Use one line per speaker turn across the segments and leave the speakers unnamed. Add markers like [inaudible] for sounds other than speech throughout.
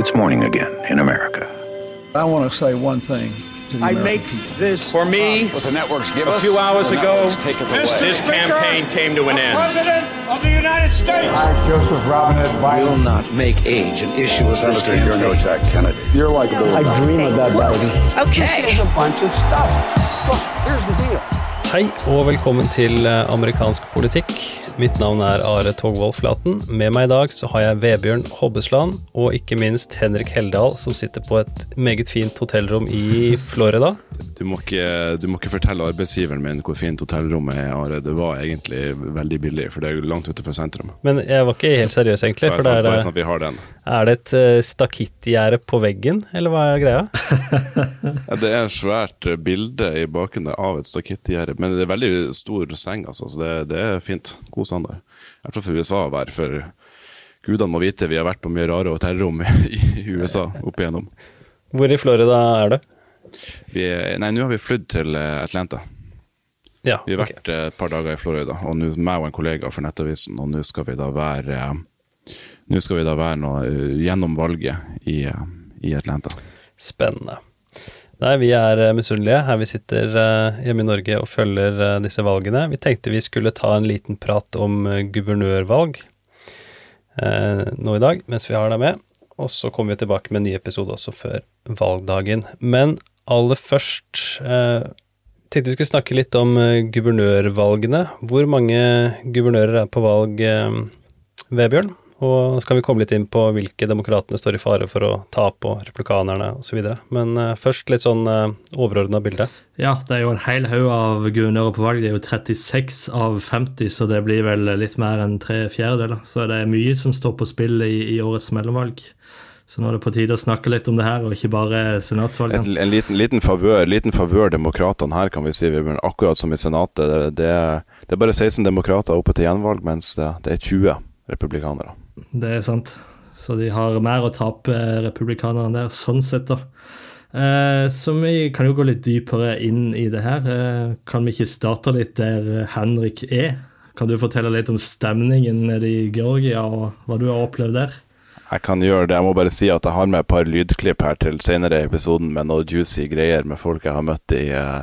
It's morning again in America.
I want to say one thing to the
I
American
make
people.
this
For me,
What the networks give
a
us,
few hours ago,
networks take it away.
this campaign came to an end.
President of the United States.
I, Joseph Robinette Biden, will
not make age an issue as this
Senator, you're no. Jack Kennedy.
You're likable.
I dream of that baby.
This is a bunch of stuff. Look, here's the deal.
Hei og velkommen til eh, amerikansk politikk. Mitt navn er Are Togvold Flaten. Med meg i dag så har jeg Vebjørn Hobbesland og ikke minst Henrik Heldal, som sitter på et meget fint hotellrom i Florida.
Du må, ikke, du må ikke fortelle arbeidsgiveren min hvor fint hotellrommet er, Are. Det var egentlig veldig billig, for det er langt utenfor sentrum.
Men jeg var ikke helt seriøs, egentlig. For det
sånn,
er,
sånn at vi har den.
er det et uh, stakittgjerde på veggen, eller hva er greia? [laughs]
Det er et svært eh, bilde i bakgrunnen av et stakittgjerde, men det er veldig stor seng, altså, så det, det er fint. God standard. I hvert fall for USA å være, for gudene må vite vi har vært på mye rare hotellrom i, i USA opp igjennom.
Hvor i Florida er?
Vi er, nei, nå har vi flydd til eh, Atlanta.
Ja,
Vi har vært okay. et par dager i Florida, og nå meg og en kollega for Nettavisen, og nå skal vi da være eh, Nå skal vi da være nå, eh, gjennom valget i, eh, i Atlanta.
Spennende. Nei, vi er eh, misunnelige her vi sitter eh, hjemme i Norge og følger eh, disse valgene. Vi tenkte vi skulle ta en liten prat om guvernørvalg nå i dag, mens vi har deg med. Og så kommer vi tilbake med en ny episode også før valgdagen. Men aller først tenkte vi skulle snakke litt om guvernørvalgene. Hvor mange guvernører er på valg, Vebjørn? Og så kan vi komme litt inn på hvilke demokratene står i fare for å ta på replikanerne osv. Men uh, først litt sånn uh, overordna bilde.
Ja, det er jo en hel haug av guvernører på valg. Det er jo 36 av 50, så det blir vel litt mer enn tre fjerdedeler. Så det er mye som står på spill i, i årets mellomvalg. Så nå er det på tide å snakke litt om det her, og ikke bare
En,
senatsvalgene.
en liten, liten favør liten favør demokratene her, kan vi si, Men akkurat som i Senatet. Det, det, det er bare 16 demokrater oppe til gjenvalg, mens det, det er 20 republikanere.
Det er sant. Så de har mer å tape, eh, republikanerne der, sånn sett, da. Eh, så vi kan jo gå litt dypere inn i det her. Eh, kan vi ikke starte litt der Henrik er? Kan du fortelle litt om stemningen nede i Georgia, og hva du har opplevd der?
Jeg kan gjøre det. Jeg må bare si at jeg har med et par lydklipp her til senere i episoden med noe juicy greier med folk jeg har møtt i, eh,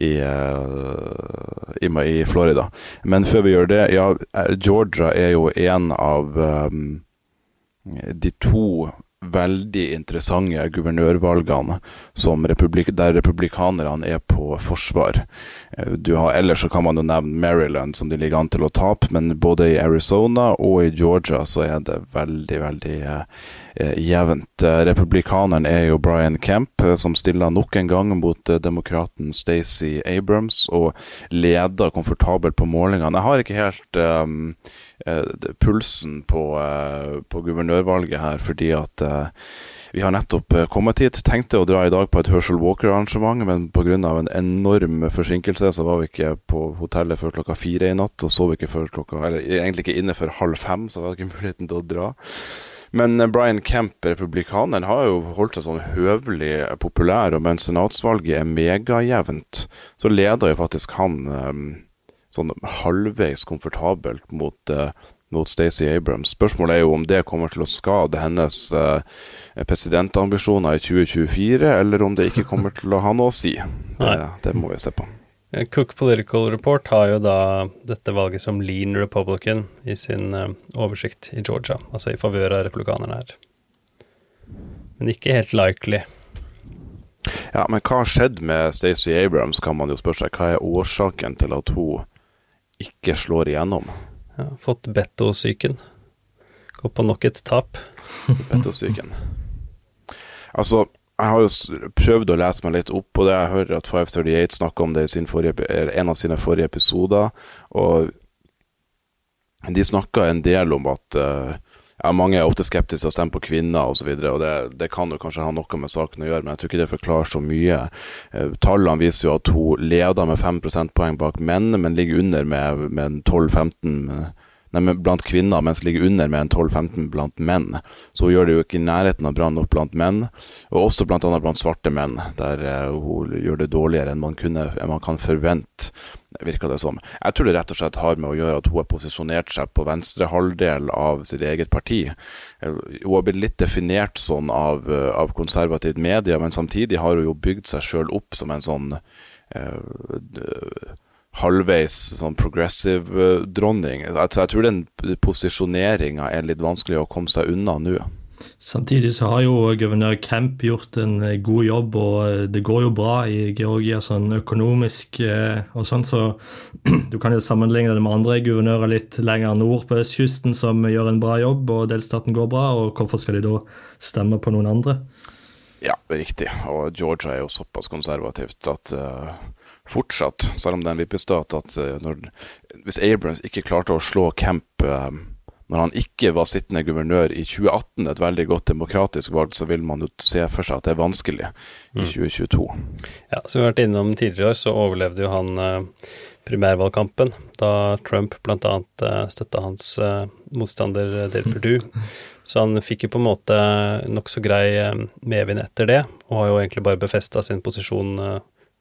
i, eh, i, i Florida. Men før vi gjør det, ja, eh, Georgia er jo en av um, de to veldig interessante guvernørvalgene republik der republikanerne er på forsvar. Eh, har, ellers så kan man jo nevne Maryland, som de ligger an til å tape, men både i Arizona og i Georgia så er det veldig, veldig eh, eh, jevnt. Eh, Republikaneren er jo Brian Kemp, som stiller nok en gang mot demokraten Stacey Abrams, og leder komfortabelt på målingene. Jeg har ikke helt um, pulsen på, eh, på guvernørvalget her, fordi at eh, vi har nettopp eh, kommet hit. Tenkte å dra i dag på et Herschel Walker-arrangement, men pga. en enorm forsinkelse så var vi ikke på hotellet før klokka fire i natt, og sov ikke før klokka Eller egentlig ikke inne før halv fem, så var det ikke [laughs] muligheten til å dra. Men eh, Brian Kemp, republikaneren, har jo holdt seg sånn høvelig populær, og mens senatsvalget er megajevnt, så leder jo faktisk han eh, sånn halvveis komfortabelt mot, uh, mot Stacey Abrams. Spørsmålet er jo om det kommer til å skade hennes uh, presidentambisjoner i 2024, eller om det ikke kommer [laughs] til å ha noe å si. Det, det må vi se på.
Eh, Cook Political Report har jo da dette valget som lean republican i sin uh, oversikt i Georgia, altså i favør av republikanerne her. Men ikke helt likely.
Ja, Men hva har skjedd med Stacey Abrams, kan man jo spørre seg. Hva er årsaken til at hun ikke slår igjennom?
Ja, fått Betto-syken. Gå på nok et tap. [laughs]
Bettostykken. Altså, jeg har jo prøvd å lese meg litt opp på det. Jeg hører at 538 snakker om det i sin forrige, en av sine forrige episoder. Og de snakka en del om at eh, ja, mange er ofte skeptiske og stemmer stemme på kvinner osv. Det, det kan jo kanskje ha noe med saken å gjøre, men jeg tror ikke det forklarer så mye. Eh, Tallene viser jo at hun leder med 5 prosentpoeng bak menn, men ligger under med, med 12-15 nei, blant kvinner, mens ligger under med en 12-15 blant menn. Så hun gjør det jo ikke i nærheten av bra nok blant menn, og også annet blant svarte menn, der uh, hun gjør det dårligere enn man, kunne, enn man kan forvente, virker det som. Jeg tror det rett og slett har med å gjøre at hun har posisjonert seg på venstre halvdel av sitt eget parti. Hun har blitt litt definert sånn av, av konservativt media, men samtidig har hun jo bygd seg sjøl opp som en sånn uh, halvveis sånn progressive-dronning. Jeg, jeg, tror den posisjoneringa er litt vanskelig å komme seg unna nå.
Samtidig så har jo guvernør Kemp gjort en eh, god jobb, og eh, det går jo bra i Georgia sånn økonomisk eh, og sånn, så [clears throat] du kan jo sammenligne det med andre guvernører litt lenger nord på østkysten som gjør en bra jobb, og delstaten går bra, og hvorfor skal de da stemme på noen andre?
Ja, riktig, og Georgia er jo såpass konservativt at uh fortsatt, selv om det er en vippestat, at eh, når, hvis Abrams ikke klarte å slå Kemp eh, når han ikke var sittende guvernør i 2018, et veldig godt demokratisk valg, så vil man jo se for seg at det er vanskelig i 2022. Mm.
Ja, som vi har vært innom tidligere år, så overlevde jo han uh, primærvalgkampen, da Trump bl.a. Støtta hans motstander Dale [laughs] Perdue. Så han fikk jo på en måte nokså grei medvind etter det, og har jo egentlig bare befesta sin posisjon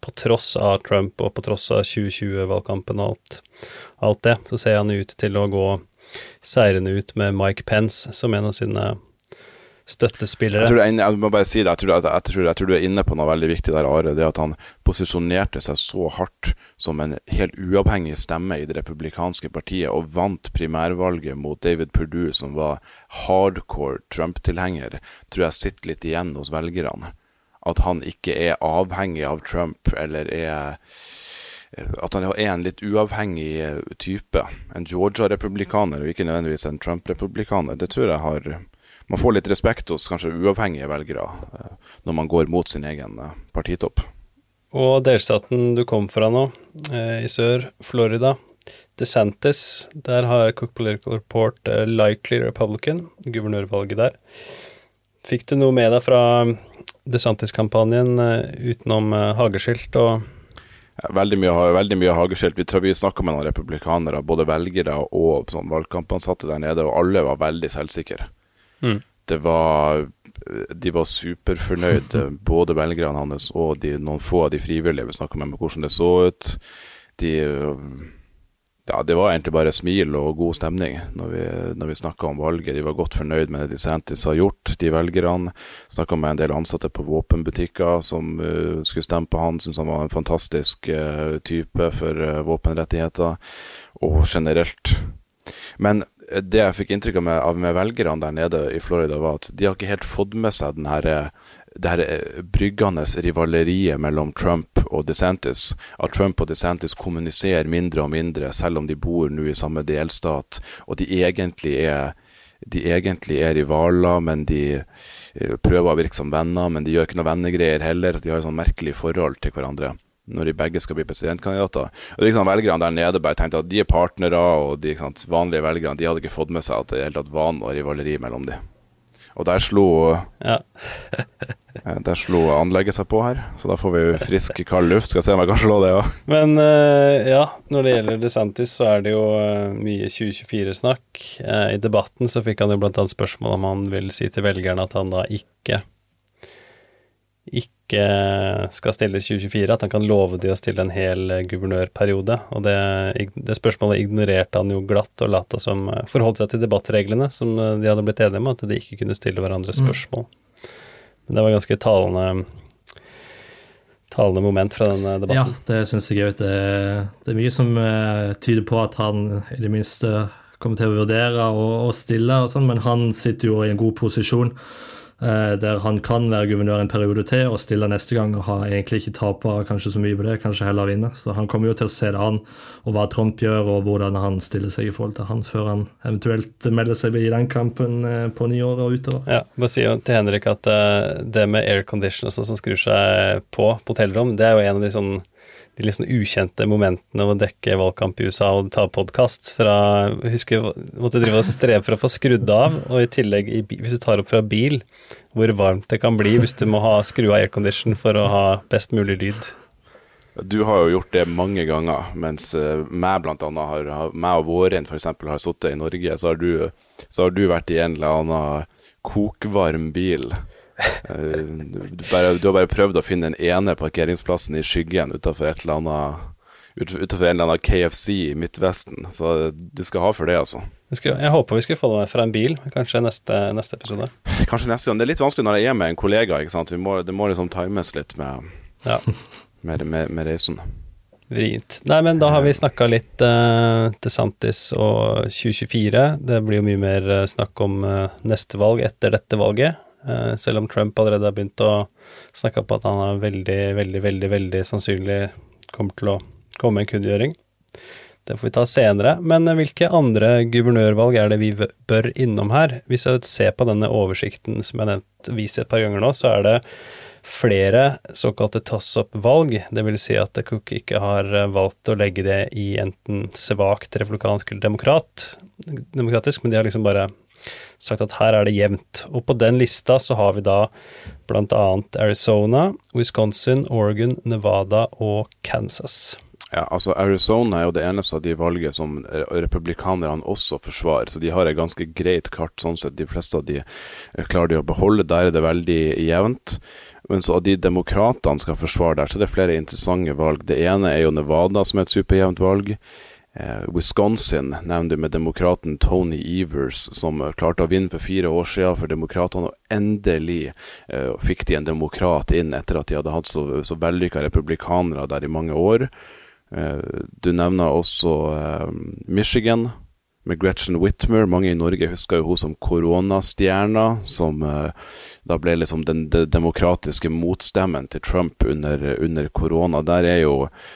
på tross av Trump og på tross av 2020-valgkampen og alt, alt, det, så ser han ut til å gå seirende ut med Mike Pence som en av sine støttespillere.
Jeg, tror jeg, jeg må bare si det, jeg tror, jeg, tror, jeg tror, du er inne på noe veldig viktig der, Are. Det at han posisjonerte seg så hardt som en helt uavhengig stemme i det republikanske partiet, og vant primærvalget mot David Perdue, som var hardcore Trump-tilhenger, tror jeg sitter litt igjen hos velgerne at han ikke er avhengig av Trump, eller er at han er en litt uavhengig type. En Georgia-republikaner, og ikke nødvendigvis en Trump-republikaner. Det tror jeg har Man får litt respekt hos kanskje uavhengige velgere eh, når man går mot sin egen eh, partitopp.
Og delstaten du kom fra nå, eh, i sør, Florida, DeSantis, der har Cook Political Report likely Republican, guvernørvalget der. Fikk du noe med deg fra DeSantis-kampanjen eh, utenom eh, hageskilt og
Veldig mye, veldig mye hageskilt. Vi, vi snakka med noen republikanere, både velgere og sånn valgkampansatte der nede, og alle var veldig selvsikre. Mm. Det var De var superfornøyde, både velgerne hans og de, noen få av de frivillige. Vi snakka med, med hvordan det så ut. De ja, det var egentlig bare smil og god stemning når vi, når vi snakka om valget. De var godt fornøyd med det DeSantis har gjort, de velgerne. Snakka med en del ansatte på våpenbutikker som uh, skulle stemme på han, syntes han var en fantastisk uh, type for uh, våpenrettigheter, og generelt. Men det jeg fikk inntrykk av med, med velgerne der nede i Florida, var at de har ikke helt fått med seg den herre det her eh, bryggende rivaleriet mellom Trump og DeSantis. At Trump og DeSantis kommuniserer mindre og mindre, selv om de bor nå i samme delstat. Og de egentlig er, de egentlig er rivaler, men de eh, prøver å virke som venner. Men de gjør ikke noe vennegreier heller. De har et sånn merkelig forhold til hverandre når de begge skal bli presidentkandidater. Og liksom Velgerne der nede bare tenkte at de er partnere, og de sant, vanlige velgerne de hadde ikke fått med seg at det var noe rivaleri mellom dem. Og der slo ja. [laughs] Eh, der slo anlegget seg på her, så da får vi frisk, kald luft. Skal se om jeg kan slå det òg.
Men uh, ja, når det gjelder DeSantis, så er det jo uh, mye 2024-snakk. Uh, I debatten så fikk han jo annet spørsmål om han vil si til velgerne at han da ikke ikke skal stille 2024, at han kan love de å stille en hel guvernørperiode. Og det, det spørsmålet ignorerte han jo glatt og lata som forholdt seg til debattreglene som de hadde blitt enige om, at de ikke kunne stille hverandre mm. spørsmål. Mm. Men det var ganske talende talende moment fra den debatten.
Ja, det syns jeg òg. Det, det, er mye som tyder på at han i det minste kommer til å vurdere å stille, og sånn, men han sitter jo i en god posisjon. Eh, der han kan være guvernør en periode til og stille neste gang og har egentlig ikke tapa kanskje så mye på det, kanskje heller vinne. Så han kommer jo til å se det an, og hva Trump gjør, og hvordan han stiller seg i forhold til han, før han eventuelt melder seg i den kampen eh, på nyåret og utover.
Ja, bare si til Henrik at uh, det med aircondition som skrur seg på på hotellrom, det er jo en av de sånn de liksom ukjente momentene av å dekke valgkamp i USA og ta podkast fra Jeg husker måtte drive og streve for å få skrudd av, og i tillegg, hvis du tar opp fra bil, hvor varmt det kan bli hvis du må ha skru av aircondition for å ha best mulig lyd.
Du har jo gjort det mange ganger, mens uh, meg blant annet har, har meg og Våren f.eks. har sittet i Norge, så har, du, så har du vært i en eller annen kokvarm bil. Uh, du, bare, du, har bare prøvd å finne den ene parkeringsplassen i skyggen utafor et eller annet utenfor en eller annen KFC i Midtvesten. Så du skal ha for det, altså.
Jeg, skal, jeg håper vi skal få det fra en bil, kanskje neste, neste, episode.
Kanskje neste gang. Det er litt vanskelig når jeg er med en kollega. ikke sant? Må, det må liksom times litt med
ja
med, med, med reisen.
Vrient. Nei, men da har vi snakka litt uh, til Santis og 2024. Det blir jo mye mer uh, snakk om uh, neste valg etter dette valget. Uh, selv om Trump allerede har begynt å snakke på at han er veldig, veldig, veldig veldig sannsynlig kommer til å komme med en kunngjøring. Det får vi ta senere. Men hvilke andre guvernørvalg er det vi bør innom her? Hvis jeg ser på denne oversikten som jeg har nevnt vist et par ganger nå, så er det flere såkalte toss-up-valg, Det vil Si at Cook ikke har eh, valgt å legge det i enten svakt republikansk eller demokrat, demokratisk, men de har liksom bare sagt at her er det jevnt. Og på den lista så har vi da bl.a. Arizona, Wisconsin, Oregon, Nevada og Kansas.
Ja, altså Arizona er jo det eneste av de valget som republikanerne også forsvarer, så de har et ganske greit kart sånn sett. De fleste av de eh, klarer de å beholde. Der er det veldig jevnt. Men så av de demokratene skal forsvare der, så det er flere interessante valg. Det ene er jo Nevada, som er et superjevnt valg. Eh, Wisconsin nevner med demokraten Tony Evers, som klarte å vinne for fire år siden for demokratene, og endelig eh, fikk de en demokrat inn etter at de hadde hatt så, så vellykka republikanere der i mange år. Eh, du nevner også eh, Michigan, med Gretchen Whitmer. Mange i Norge husker jo hun som koronastjerna, som uh, da ble liksom den, den, demokratiske motstemmen til Trump under, under, korona. Der er jo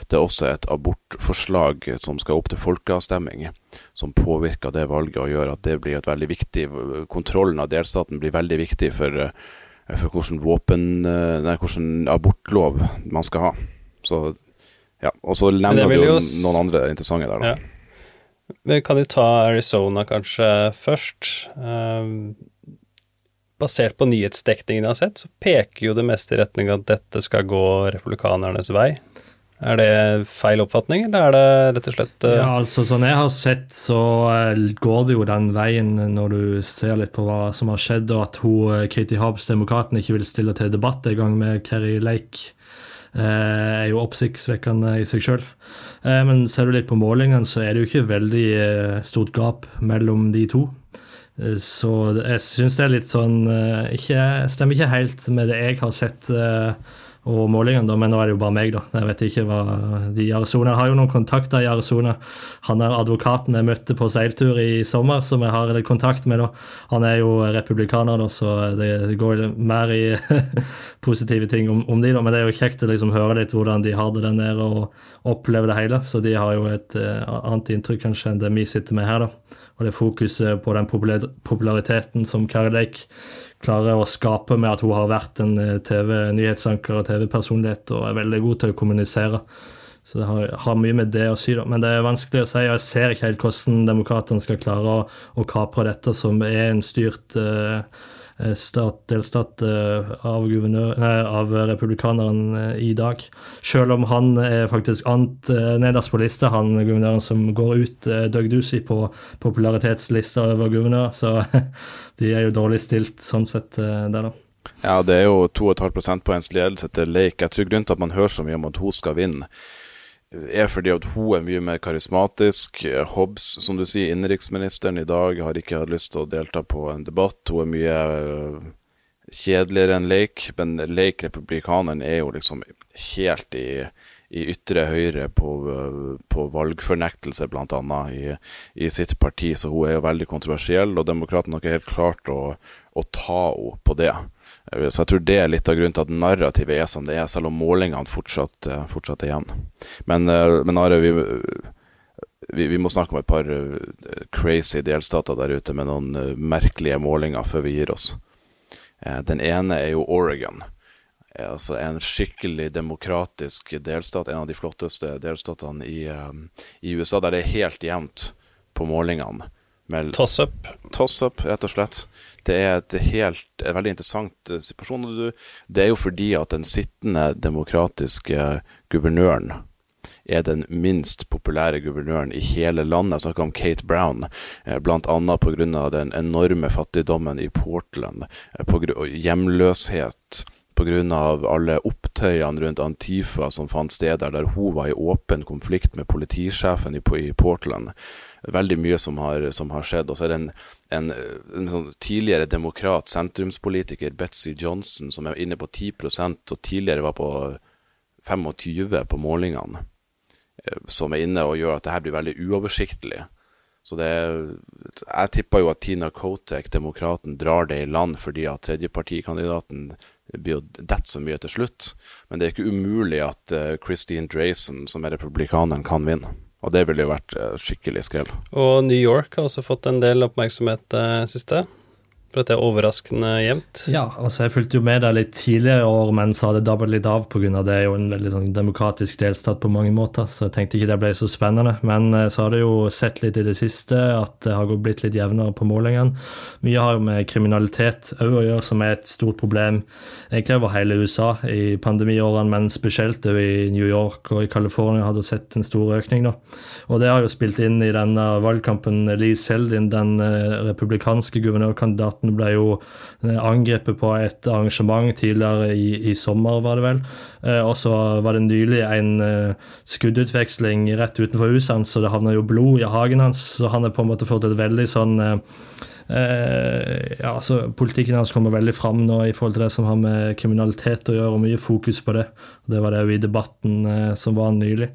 det også et abortforslag som skal opp til folkeavstemning, som påvirker det valget og gjør at det blir et veldig viktig Kontrollen av delstaten blir veldig viktig for, uh, for hvordan våpen uh, Nei, hvordan abortlov man skal ha. Så ja, Og så nevner du jo noen andre interessante der, da. Ja.
Vi kan jo ta Arizona kanskje først. Um, basert på nyhetsdekningen jeg har sett, så peker jo det meste i retning at dette skal gå republikanernes vei. Er det feil oppfatning, eller er det rett og slett uh...
Ja, altså Sånn jeg har sett, så uh, går det jo den veien når du ser litt på hva som har skjedd, og at hun, Katie Hobbs, demokraten, ikke vil stille til debatt en gang med Kerry Lake. Eh, er jo oppsiktsvekkende i seg sjøl. Eh, men ser du litt på målingene, så er det jo ikke veldig eh, stort gap mellom de to. Så jeg syns det er litt sånn ikke, Stemmer ikke helt med det jeg har sett og målingene, da, men nå er det jo bare meg, da. Jeg vet ikke hva de i Arizona Jeg har jo noen kontakter i Arizona. Han er advokaten jeg møtte på seiltur i sommer, som jeg har kontakt med, da. Han er jo republikaner, da, så det går mer i [laughs] positive ting om, om, de, da. Men det er jo kjekt å liksom høre litt hvordan de har det der nede og oppleve det hele. Så de har jo et uh, annet inntrykk kanskje enn det vi sitter med her, da. Og det fokuset på den populariteten som Kari Lake klarer å skape med at hun har vært en eh, TV-nyhetsanker og TV-personlighet og er veldig god til å kommunisere. Så det har, har, mye med det å si, da. Men det er vanskelig å si. Jeg ser ikke helt hvordan demokratene skal klare å, å kapre dette, som er en styrt uh, stat, delstat uh, av, av republikaneren uh, i dag. Selv om han er faktisk ant nederst på lista, han guvernøren som går ut, Doug Ducey, på popularitetslista over guvernører. Så [laughs] de er jo dårlig stilt sånn sett eh, der, da.
Ja, det er jo 2,5 prosentpoengs ledelse til Lake. Jeg tror grunnen til at man hører så mye om at hun skal vinne, er fordi at hun er mye mer karismatisk. Hobbes, som du sier, innenriksministeren i dag, har ikke hatt lyst til å delta på en debatt. Hun er mye eh, kjedeligere enn Lake, men Lake, republikaneren, er jo liksom helt i i ytre høyre på, på valgfornektelse, bl.a. I, i sitt parti. Så hun er jo veldig kontroversiell, og demokratene har ikke helt klart å, å ta henne på det. Så jeg tror det er litt av grunnen til at narrativet er som det er, selv om målingene fortsatt, fortsatt er igjen. Men, men Are, vi, vi, vi, må snakke om et par crazy delstater der ute med noen merkelige målinger før vi gir oss. Den ene er jo Oregon altså en skikkelig demokratisk delstat, en av de flotteste delstatene i, i USA, der det er helt jevnt på målingene.
Toss-up.
Toss-up, rett og slett. Det er et helt, et veldig interessant eh, situasjon. Det er jo fordi at den sittende demokratiske guvernøren er den minst populære guvernøren i hele landet. Jeg snakker om Kate Brown, eh, bl.a. pga. den enorme fattigdommen i Portland, eh, på hjemløshet pga. alle opptøyene rundt Antifa som fant sted der, der hun var i åpen konflikt med politisjefen i, i Portland. Veldig mye som har, som har skjedd. Og så er det en, en, en sånn tidligere demokrat, sentrumspolitiker, Betzy Johnson, som er inne på 10% og tidligere var på 25 på målingene. Eh, som er inne og gjør at det her blir veldig uoversiktlig. Så det Jeg tipper jo at Tina Kotek, demokraten, drar det i land fordi at tredjepartikandidaten blir detter så mye til slutt. Men det er ikke umulig at uh, Christine Drayson, som er republikaneren, kan vinne. Og det ville jo vært uh, skikkelig skrell.
Og New York har også fått en del oppmerksomhet uh, siste for at det er overraskende jevnt.
Ja, altså jeg fulgte jo med der litt tidligere i år, men så hadde dabbet litt av pga. det er jo en veldig sånn demokratisk delstat på mange måter, så jeg tenkte ikke det ble så spennende. Men eh, så har det jo sett litt i det siste at det har blitt litt jevnere på målingene. Mye har jo med kriminalitet òg å gjøre, som er et stort problem egentlig over hele USA i pandemiårene, men spesielt i New York og i California hadde sett en stor økning. da. Og det har jo spilt inn i denne valgkampen. Lee Seldin, den eh, republikanske guvernørkandidaten Clinton ble jo eh, angrepet på et arrangement tidligere i, i sommer, var det vel. Eh, og så var det nylig en eh, skuddutveksling rett utenfor huset hans, så det havna jo blod i hagen hans. Så han har på en måte fått et veldig sånn Eh, ja, altså Politikken hans kommer veldig fram nå i forhold til det som har med kriminalitet å gjøre, og mye fokus på det. Det var det jo i debatten eh, som var nylig.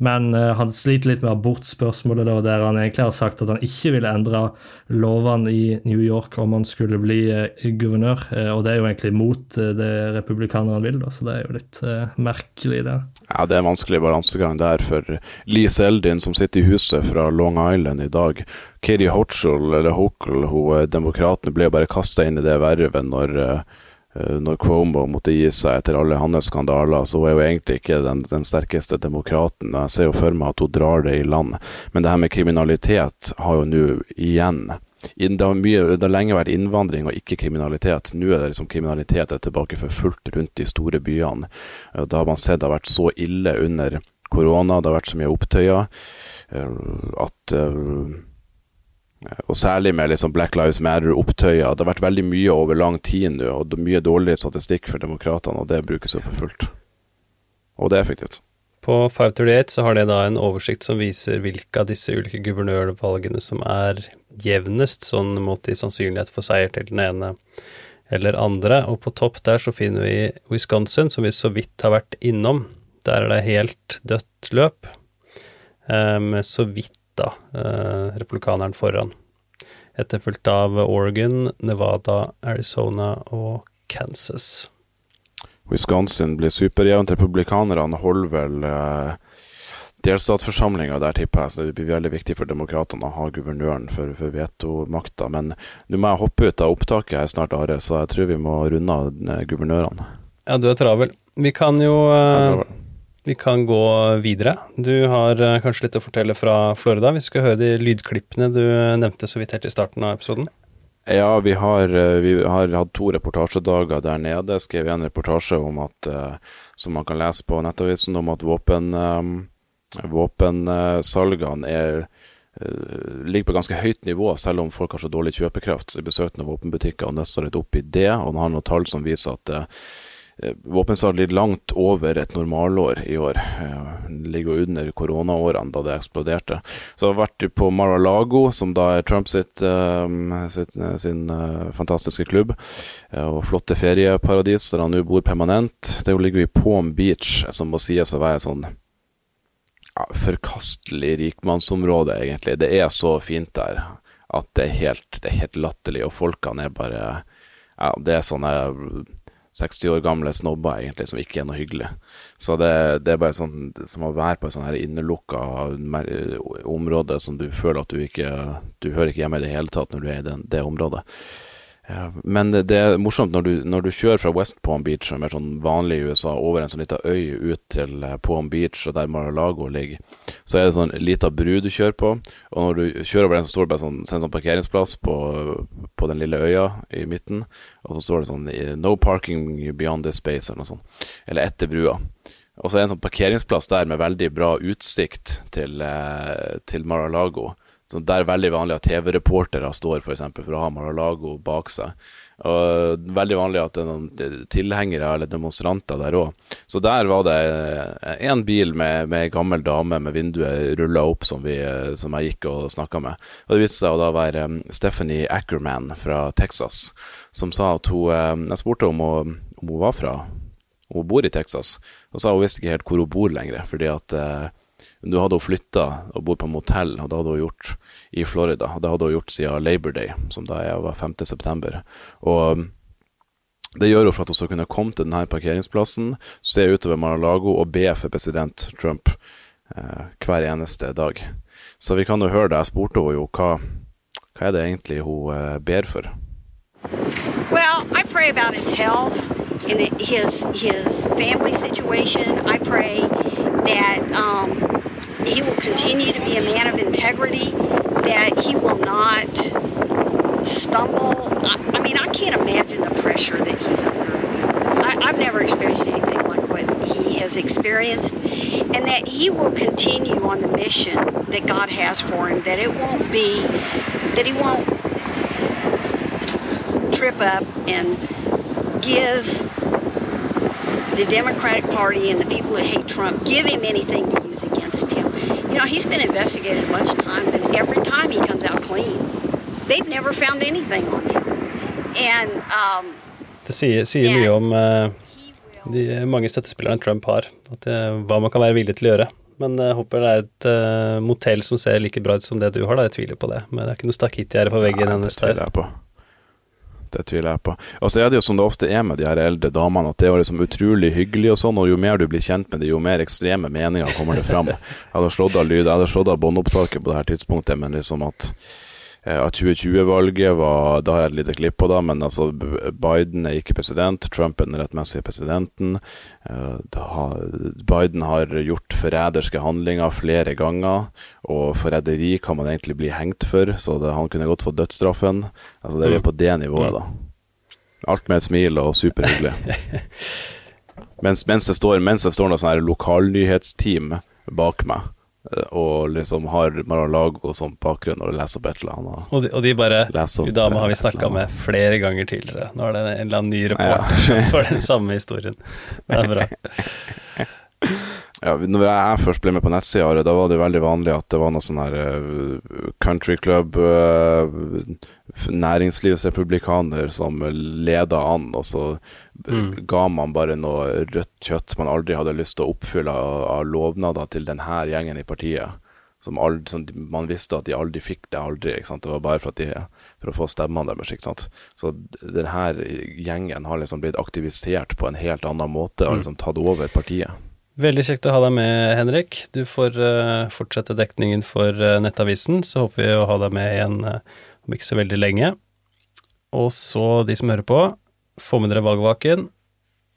Men eh, han sliter litt med abortspørsmålet, da, der han egentlig har sagt at han ikke ville endre lovene i New York om han skulle bli eh, guvernør. Og det er jo egentlig mot det republikanerne vil, da, så det er jo litt merkelig, det.
Ja, det er en vanskelig balansegang der for Lee Seldin, som sitter i huset fra Long Island i dag. Katie Hochul, eller Hochul, hun demokraten, ble jo bare kasta inn i det vervet når, når Cuomo måtte gi seg etter alle hans skandaler. Så er hun egentlig ikke den, den sterkeste demokraten. Jeg ser jo for meg at hun drar det i land. Men det her med kriminalitet har jo nå igjen det har, mye, det har, lenge vært innvandring og ikke kriminalitet. Nå er det liksom kriminalitet er tilbake for fullt rundt de store byene. Da har man sett det har vært så ille under korona, det har vært så mye opptøyer at og særlig med liksom Black Lives Matter-opptøyer. Det har vært veldig mye over lang tid nå, og mye dårligere statistikk for demokratene, og det brukes jo for fullt. Og det er effektivt.
På 538 så har de da en oversikt som viser hvilke av disse ulike guvernørvalgene som er jevnest, sånn mot i sannsynlighet for seier til den ene eller andre. Og på topp der så finner vi Wisconsin, som vi så vidt har vært innom. Der er det helt dødt løp, med så vidt da eh, republikaneren foran. Etterfulgt av Oregon, Nevada, Arizona og Kansas.
Wisconsin blir superjevnt. Republikanerne holder vel eh, delstatsforsamlinga der, tipper jeg. Så det blir veldig viktig for demokratene å ha guvernøren for, for vetomakta. Men nå må jeg hoppe ut av opptaket her snart, Are, så jeg tror vi må runde av eh, guvernørene.
Ja, du er travel. Vi kan jo uh, vi kan gå videre. Du har uh, kanskje litt å fortelle fra Florida. Vi skal høre de lydklippene du nevnte så vidt helt i starten av episoden.
Ja, vi har, uh, vi har hatt to reportasjedager der nede. Skrev en reportasje om at, som man kan lese på Nettavisen, om at våpen, våpensalgene er ligger på ganske høyt nivå, selv om folk har så dårlig kjøpekraft. Noen våpenbutikker og nøsta litt opp i det. Og han har noen tall som viser at Eh, våpensalg ligger langt over et normalår i år. Det eh, ligger under koronaårene da det eksploderte. Så jeg har vært på Mar-a-Lago, som da er Trump sitt, eh, sitt, sin fantastiske klubb. Og flotte ferieparadis der han nå bor permanent. Det ligger i Palm Beach, som må sies å være sånn ja, forkastelig rikmannsområde, egentlig. Det er så fint der at det er helt, det er helt latterlig, og folkene er bare ja, det er sånne 60 år gamle snobber, egentlig, som ikke er noe hyggelig. Så det, det er bare sånn som å være på et sånn her innelukka område som du føler at du ikke Du hører ikke hjemme i det hele tatt når du er i den, det området. Ja, men det, er morsomt når du, når du kjører fra West Palm Beach, som er sånn vanlig i USA, over en sånn liten øy ut til eh, Palm Beach, og der Mar-a-Lago ligger, så er det sånn lita bru du kjører på. Og når du kjører over den, så står det bare sånn, så sånn parkeringsplass på, på den lille øya i midten, og så står det sånn 'No parking beyond this space', eller noe sånt. Eller etter brua. Og så er det en sånn parkeringsplass der med veldig bra utsikt til, eh, til Mar-a-Lago. Så det er veldig vanlig at TV-reportere står å ha Mar-a-Lago bak seg. Og veldig vanlig at det er noen tilhengere eller demonstranter der òg. Så der var det én bil med, med ei gammel dame med vinduet rulla opp som, vi, som, jeg gikk og snakka med. Og Det viste seg å da være um, Stephanie Ackerman fra Texas, som sa at hun um, Jeg spurte om hun, om hun var fra Hun bor i Texas, og sa hun visste ikke helt hvor hun bor lenger, fordi at uh, du hadde hun flytta og bodd på motell, og det hadde hun gjort i Florida. Og det hadde hun gjort siden Labor Day, som da var 5. september. Og um, det gjør hun for at hun skal kunne komme til denne parkeringsplassen, se utover Mar-a-Lago og be for president Trump eh, hver eneste dag. Så vi kan jo høre det. Jeg spurte henne jo hva, hva er det egentlig hun eh, ber for.
Well, I pray about his health and his his family situation. I pray that um, he will continue to be a man of integrity, that he will not stumble. I, I mean, I can't imagine the pressure that he's under. I, I've never experienced anything like what he has experienced, and that he will continue on the mission that God has for him, that it won't be, that he won't trip up and give the Democratic Party and the people who hate Trump give him anything to use against him. You know, he's been investigated a bunch of times, and every time he comes out clean, they've never found anything on him. And um,
Det sier, sier mye om uh, de mange støttespillerne Trump har, at, det, hva man kan være villig til å gjøre. Men jeg håper det er et uh, motell som ser like bra ut som det du har, da. Jeg tviler på det. Men det er ikke noe stakittgjerde på veggen hennes der.
Det tviler jeg på. Det tviler jeg på. Og så er det jo som det ofte er med de her eldre damene, at det er liksom utrolig hyggelig og sånn, og jo mer du blir kjent med det, jo mer ekstreme meninger kommer det fram. [laughs] Jeg hadde slått av lyd, jeg hadde slått av båndopptaket på det her tidspunktet, men liksom at at 2020-valget var Da har jeg et lite klipp på det, men altså Biden er ikke president. Trump er den rettmessige presidenten. Eh, Biden har gjort forræderske handlinger flere ganger, og forræderi kan man egentlig bli hengt for, så det, han kunne godt fått dødsstraffen. Altså Det er vi på det nivået, da. Alt med et smil og superhyggelig. [laughs] mens, mens, det står, mens det står noe sånn lokalnyhetsteam bak meg Eh, og liksom har Mar-a-Lago som bakgrunn når de leser opp et eller annet.
Og de, og de bare Hun dama har vi snakka med flere ganger tidligere. Nå er det en eller annen ny reporter ja. [laughs] for den samme historien. Det er bra. [laughs]
Ja, når jeg først ble med på nettsida, da var det veldig vanlig at det var noe sånn her uh, country club, uh, næringslivsrepublikaner som leda an, og så mm. ga man bare noe rødt kjøtt man aldri hadde lyst til å oppfylle av, av lovnader til denne gjengen i partiet. Som, aldri, som, man visste at de aldri fikk det aldri. Det var bare for, de, for å få stemmene deres. Så denne gjengen har liksom blitt aktivisert på en helt annen måte og mm. liksom tatt over partiet.
Veldig kjekt å ha deg med, Henrik. Du får uh, fortsette dekningen for uh, Nettavisen. Så håper vi å ha deg med igjen uh, om ikke så veldig lenge. Og så, de som hører på, få med dere valgvaken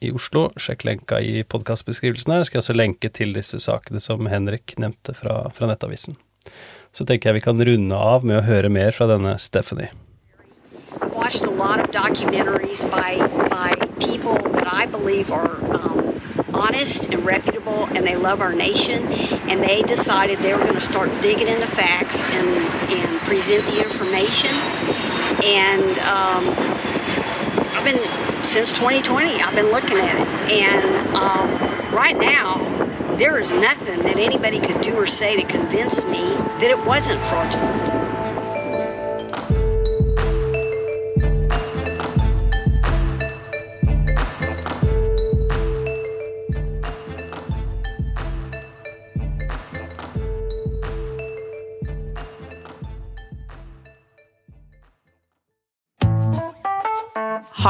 i Oslo. Sjekk lenka i podkastbeskrivelsen her. Skal jeg også lenke til disse sakene som Henrik nevnte fra, fra Nettavisen. Så tenker jeg vi kan runde av med å høre mer fra denne Stephanie.
Watched a lot of documentaries by, by people that I believe are um, honest and reputable and they love our nation and they decided they were going to start digging into facts and, and present the information. And um, i've been since 2020 i've been looking at it. And um, right now there is nothing that anybody could do or say to convince me that it wasn't fraudulent